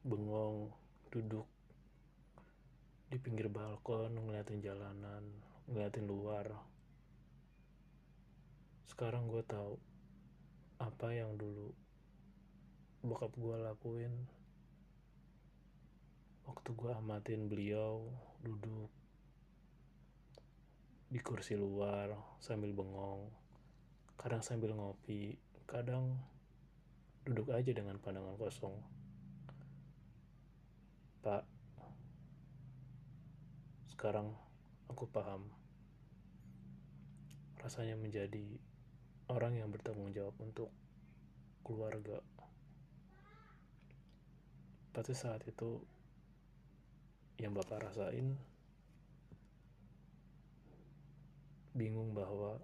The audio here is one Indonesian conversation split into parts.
bengong duduk di pinggir balkon ngeliatin jalanan ngeliatin luar. Sekarang gue tahu apa yang dulu bokap gue lakuin waktu gue amatin beliau duduk di kursi luar sambil bengong. Kadang sambil ngopi kadang duduk aja dengan pandangan kosong pak sekarang aku paham. Rasanya menjadi orang yang bertanggung jawab untuk keluarga. Pasti saat itu yang Bapak rasain bingung bahwa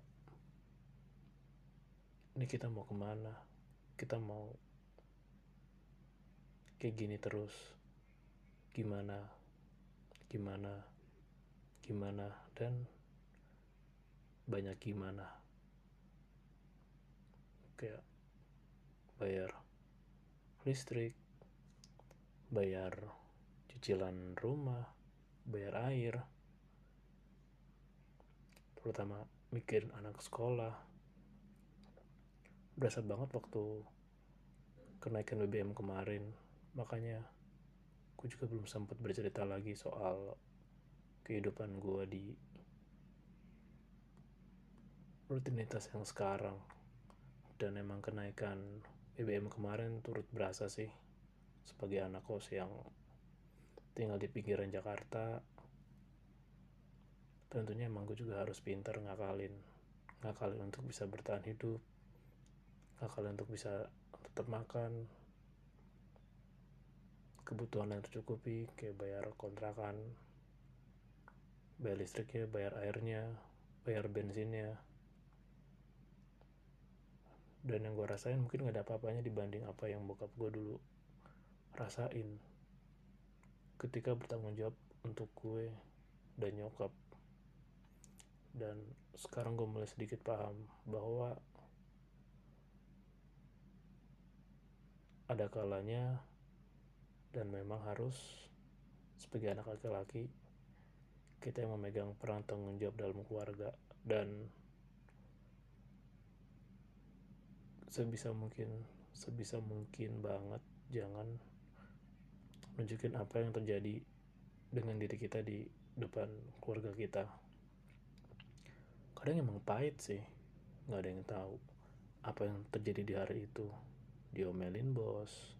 ini kita mau ke mana, kita mau kayak gini terus, gimana, gimana, gimana dan banyak gimana. Kayak bayar listrik bayar cicilan rumah bayar air terutama mikir anak sekolah. Berasa banget waktu kenaikan BBM kemarin. Makanya aku juga belum sempat bercerita lagi soal kehidupan gue di rutinitas yang sekarang. Dan emang kenaikan BBM kemarin turut berasa sih sebagai anak kos yang tinggal di pinggiran Jakarta tentunya emang gue juga harus pintar ngakalin ngakalin untuk bisa bertahan hidup ngakalin untuk bisa tetap makan kebutuhan yang tercukupi kayak bayar kontrakan bayar listriknya bayar airnya bayar bensinnya. Dan yang gue rasain mungkin gak ada apa-apanya dibanding apa yang bokap gue dulu rasain. Ketika bertanggung jawab untuk gue dan nyokap. Dan sekarang gue mulai sedikit paham bahwa ada kalanya dan memang harus sebagai anak laki-laki kita yang memegang peran tanggung jawab dalam keluarga. Dan sebisa mungkin sebisa mungkin banget jangan nunjukin apa yang terjadi dengan diri kita di depan keluarga kita. Kadang emang pahit sih nggak ada yang tahu apa yang terjadi di hari itu. Diomelin bos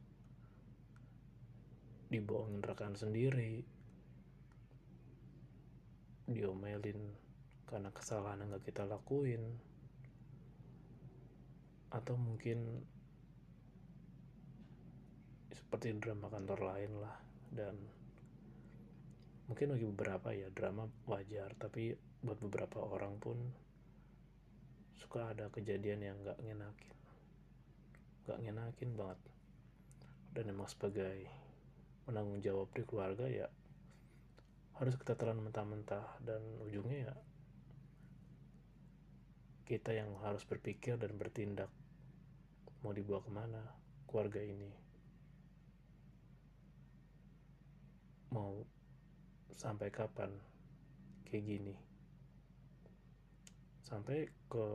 dibohongin rekan sendiri. Diomelin karena kesalahan yang gak kita lakuin. Atau mungkin seperti drama kantor lain lah. Dan mungkin bagi beberapa ya drama wajar. Tapi buat beberapa orang pun suka ada kejadian yang gak ngenakin. Gak ngenakin banget. Dan emang sebagai menanggung jawab di keluarga ya harus kita telan mentah-mentah. Dan ujungnya ya kita yang harus berpikir dan bertindak mau dibawa ke mana keluarga ini. Mau sampai kapan kayak gini. Sampai ke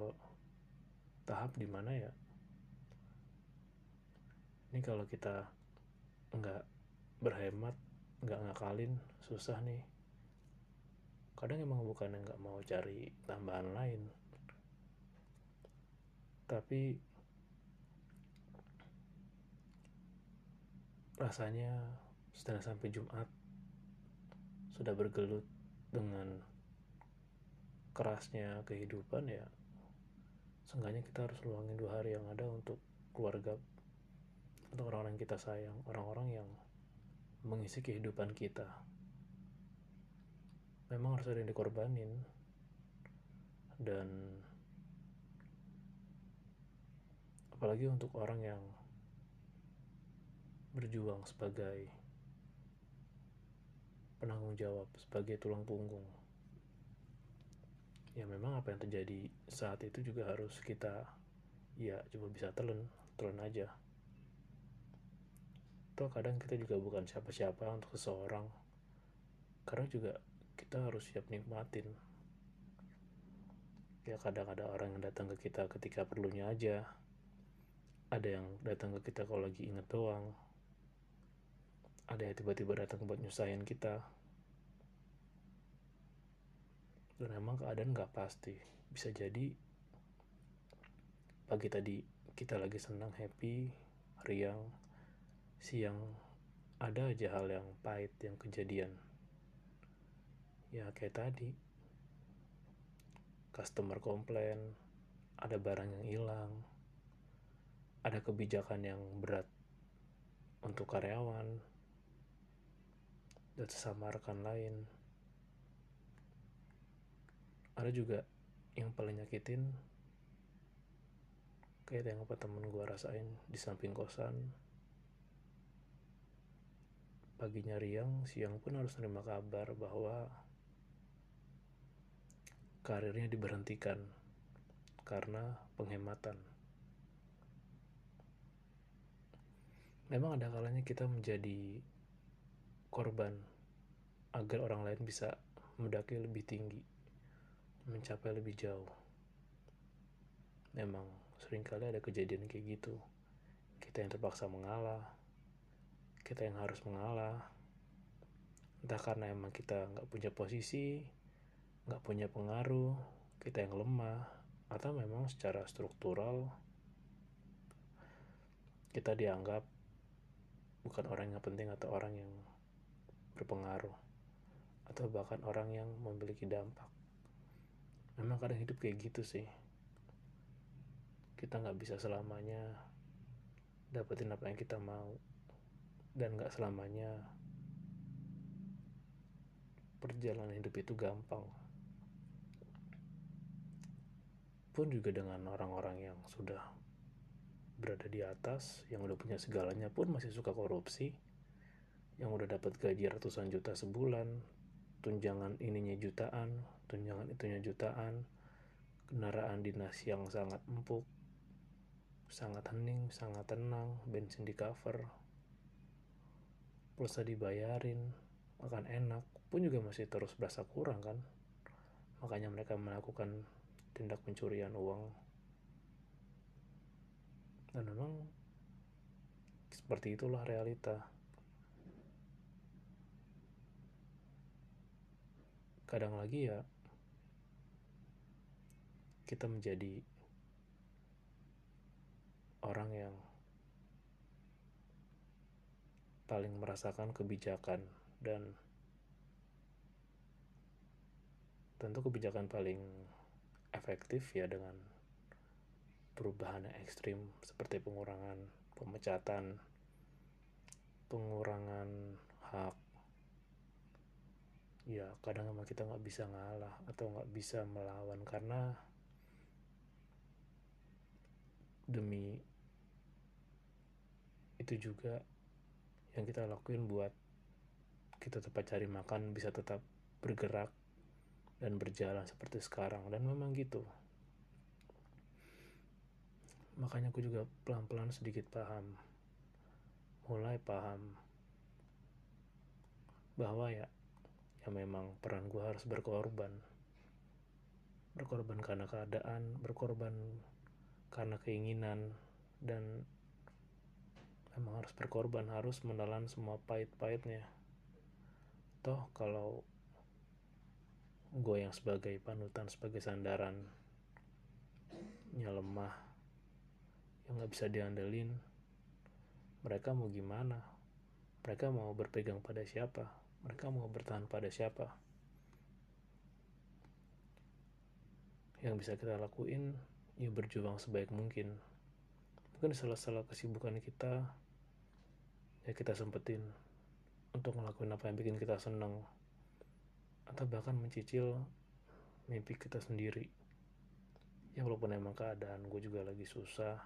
tahap di mana ya ini kalau kita nggak berhemat nggak ngakalin susah nih. Kadang emang bukan yang nggak mau cari tambahan lain. Tapi rasanya setelah sampai Jumat sudah bergelut dengan kerasnya kehidupan ya seenggaknya kita harus luangin dua hari yang ada untuk keluarga untuk orang-orang yang kita sayang orang-orang yang mengisi kehidupan kita. Memang harus ada yang dikorbanin. Dan apalagi untuk orang yang berjuang sebagai penanggung jawab sebagai tulang punggung. Ya memang apa yang terjadi saat itu juga harus kita ya coba bisa telan telan aja toh kadang kita juga bukan siapa-siapa untuk seseorang. Karena juga kita harus siap nikmatin. Ya kadang ada orang yang datang ke kita ketika perlunya aja. Ada yang datang ke kita kalau lagi inget doang. Ada yang tiba-tiba datang buat nyusahin kita. Dan emang keadaan gak pasti. Bisa jadi pagi tadi kita lagi senang happy riang siang ada aja hal yang pahit yang kejadian ya kayak tadi customer komplain, ada barang yang hilang, ada kebijakan yang berat untuk karyawan, dan sesama rekan lain. Ada juga yang paling nyakitin, kayak yang apa temen gue rasain di samping kosan. Paginya riang, siang pun harus nerima kabar bahwa karirnya diberhentikan karena penghematan. Memang ada kalanya kita menjadi korban agar orang lain bisa mendaki lebih tinggi, mencapai lebih jauh. Memang sering kali ada kejadian kayak gitu. Kita yang terpaksa mengalah, kita yang harus mengalah, entah karena emang kita nggak punya posisi, nggak punya pengaruh, kita yang lemah, atau memang secara struktural kita dianggap bukan orang yang penting atau orang yang berpengaruh atau bahkan orang yang memiliki dampak. Memang kadang hidup kayak gitu sih. Kita nggak bisa selamanya dapetin apa yang kita mau dan nggak selamanya perjalanan hidup itu gampang. Pun juga dengan orang-orang yang sudah berada di atas, yang udah punya segalanya pun masih suka korupsi, yang udah dapat gaji ratusan juta sebulan, tunjangan ininya jutaan, tunjangan itunya jutaan, kendaraan dinas yang sangat empuk, sangat hening, sangat tenang, bensin di cover, pulsa dibayarin, makan enak, pun juga masih terus berasa kurang kan. Makanya mereka melakukan tindak pencurian uang. Dan memang seperti itulah realita. Kadang lagi ya kita menjadi orang yang paling merasakan kebijakan dan tentu kebijakan paling efektif ya dengan perubahan yang ekstrim seperti pengurangan pemecatan, pengurangan hak. Ya kadang emang kita nggak bisa ngalah atau nggak bisa melawan karena demi itu juga yang kita lakuin buat kita tetap cari makan bisa tetap bergerak dan berjalan seperti sekarang. Dan memang gitu. Makanya aku juga pelan-pelan sedikit paham. Mulai paham bahwa ya ya memang peran gue harus berkorban. Berkorban karena keadaan berkorban karena keinginan dan memang harus berkorban harus menelan semua pahit-pahitnya. Toh kalau gue yang sebagai panutan sebagai sandaran nya lemah yang nggak bisa diandelin. Mereka mau gimana? Mereka mau berpegang pada siapa? Mereka mau bertahan pada siapa? Yang bisa kita lakuin ya berjuang sebaik mungkin. Mungkin salah-salah kesibukan kita ya kita sempetin untuk ngelakuin apa yang bikin kita seneng. Atau bahkan mencicil mimpi kita sendiri. Ya walaupun emang keadaan gue juga lagi susah.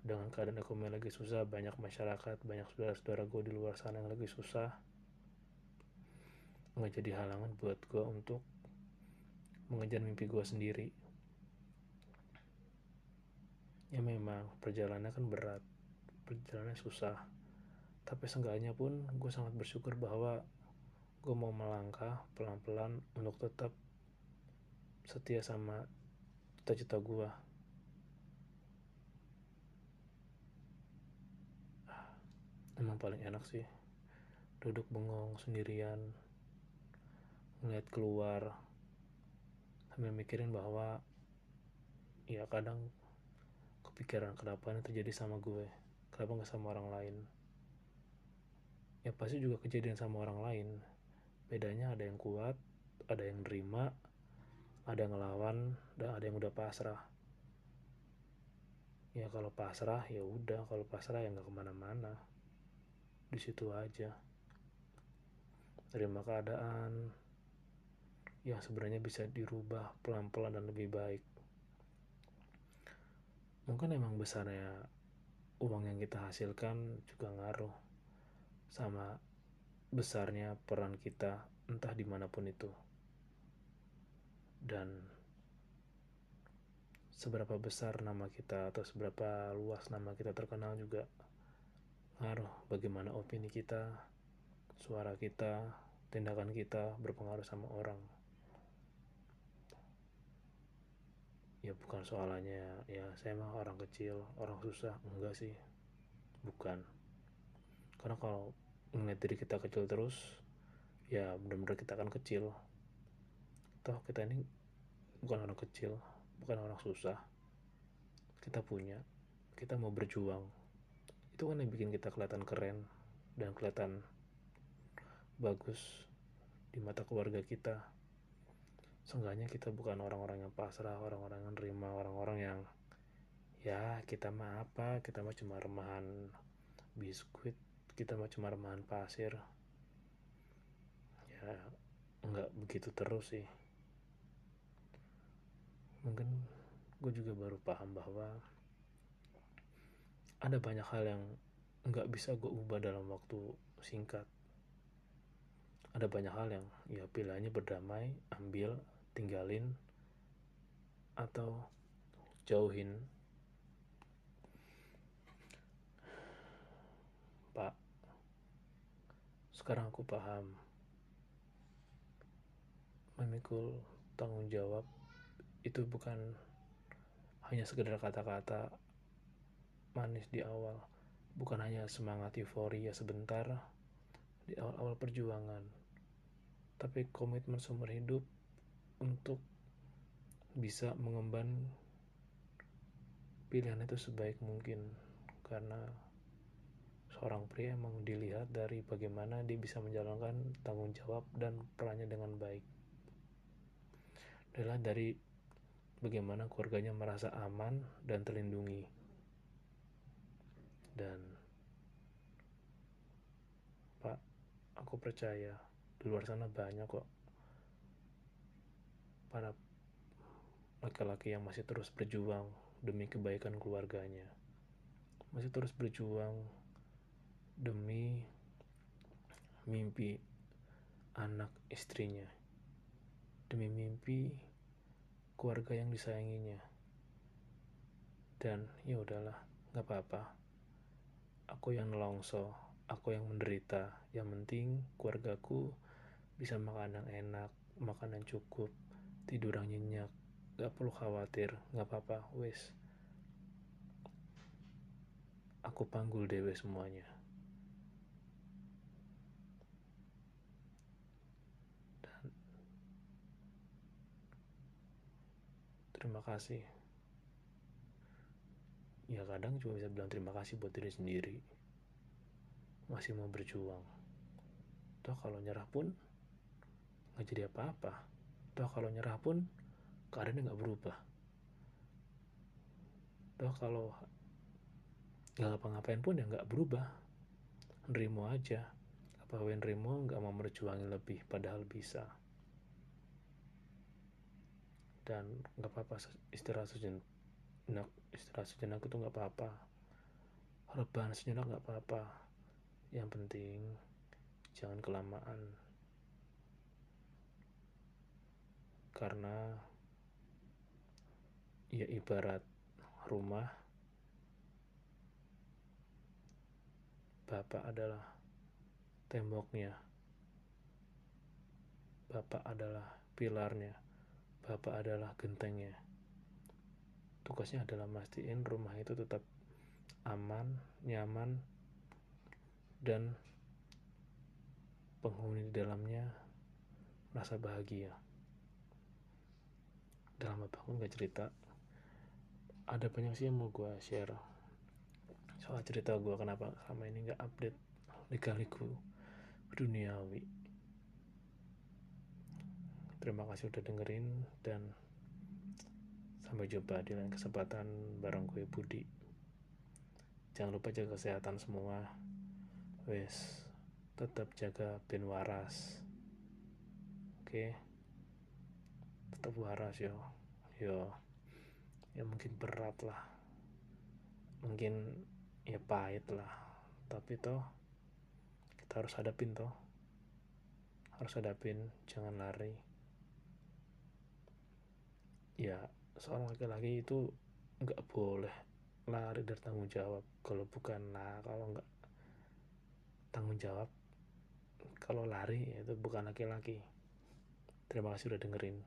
Dengan keadaan ekonomi lagi susah banyak masyarakat banyak saudara-saudara gue di luar sana yang lagi susah. Nggak jadi halangan buat gue untuk mengejar mimpi gue sendiri. Ya memang perjalanannya kan berat perjalanannya susah. Tapi seenggaknya pun gue sangat bersyukur bahwa gue mau melangkah pelan-pelan untuk tetap setia sama cita-cita gue emang paling enak sih duduk bengong sendirian ngeliat keluar sambil mikirin bahwa ya kadang kepikiran kenapa ini terjadi sama gue kenapa nggak sama orang lain? Ya pasti juga kejadian sama orang lain. Bedanya ada yang kuat ada yang nerima ada yang ngelawan dan ada yang udah pasrah. Ya kalau pasrah ya udah. Kalau pasrah ya nggak ke mana-mana. Di situ aja. Terima keadaan. Yang sebenarnya bisa dirubah pelan-pelan dan lebih baik. Mungkin emang besarnya uang yang kita hasilkan juga ngaruh sama besarnya peran kita entah di mana pun itu. Dan seberapa besar nama kita atau seberapa luas nama kita terkenal juga ngaruh bagaimana opini kita, suara kita, tindakan kita berpengaruh sama orang. Ya bukan soalnya ya saya mah orang kecil orang susah. Enggak sih. Bukan. Karena kalau ngeliat diri kita kecil terus ya benar-benar kita akan kecil. Toh kita ini bukan orang kecil bukan orang susah. Kita punya kita mau berjuang. Itu kan yang bikin kita kelihatan keren dan kelihatan bagus di mata keluarga kita seenggaknya kita bukan orang-orang yang pasrah orang-orang yang nerima orang-orang yang ya kita mah apa? Kita mah cuma remahan biskuit kita mah cuma remahan pasir. Ya nggak begitu terus sih. Mungkin gue juga baru paham bahwa ada banyak hal yang nggak bisa gue ubah dalam waktu singkat ada banyak hal yang ya pilihannya berdamai ambil tinggalin atau jauhin. Pak sekarang aku paham. Memikul tanggung jawab itu bukan hanya sekedar kata-kata manis di awal. Bukan hanya semangat euforia sebentar di awal-awal perjuangan tapi komitmen seumur hidup untuk bisa mengemban pilihan itu sebaik mungkin. Karena seorang pria emang dilihat dari bagaimana dia bisa menjalankan tanggung jawab dan perannya dengan baik. Adalah dari bagaimana keluarganya merasa aman dan terlindungi. Dan Pak aku percaya di luar sana banyak kok para laki-laki yang masih terus berjuang demi kebaikan keluarganya, masih terus berjuang demi mimpi anak istrinya, demi mimpi keluarga yang disayanginya. Dan ya udahlah, nggak apa-apa. Aku yang nelongso, aku yang menderita. Yang penting keluargaku bisa makan yang enak, makanan cukup, tidur yang nyenyak gak perlu khawatir gak apa-apa wes. Aku panggul dewe semuanya. Dan terima kasih. Ya kadang cuma bisa bilang terima kasih buat diri sendiri. Masih mau berjuang. Toh kalau nyerah pun nggak jadi apa-apa. Toh kalau nyerah pun keadaannya nggak berubah. Toh kalau nggak ngapa-ngapain pun ya nggak berubah. Nerimo aja. Apa yang nerimo nggak mau berjuangin lebih padahal bisa. Dan nggak apa-apa istirahat sejenak istirahat sejenak itu nggak apa-apa. Rebahan sejenak nggak apa-apa. Yang penting jangan kelamaan karena ya ibarat rumah Bapak adalah temboknya. Bapak adalah pilarnya. Bapak adalah gentengnya. Tugasnya adalah mastiin rumah itu tetap aman, nyaman, dan penghuni di dalamnya merasa bahagia. Dalam apa pun gak cerita, ada banyak sih yang mau gue share. Soal cerita gue kenapa selama ini gak update lika-liku duniawi. Terima kasih udah dengerin dan sampai jumpa di lain kesempatan bareng gue Budi. Jangan lupa jaga kesehatan semua. Wes tetap jaga ben waras. Oke tetap waras yo. Yo. Ya mungkin berat lah. Mungkin ya pahit lah. Tapi toh kita harus hadapin toh. Harus hadapin jangan lari. Ya seorang laki-laki itu nggak boleh lari dari tanggung jawab. Kalau bukan lah kalau nggak tanggung jawab kalau lari itu bukan laki-laki. Terima kasih udah dengerin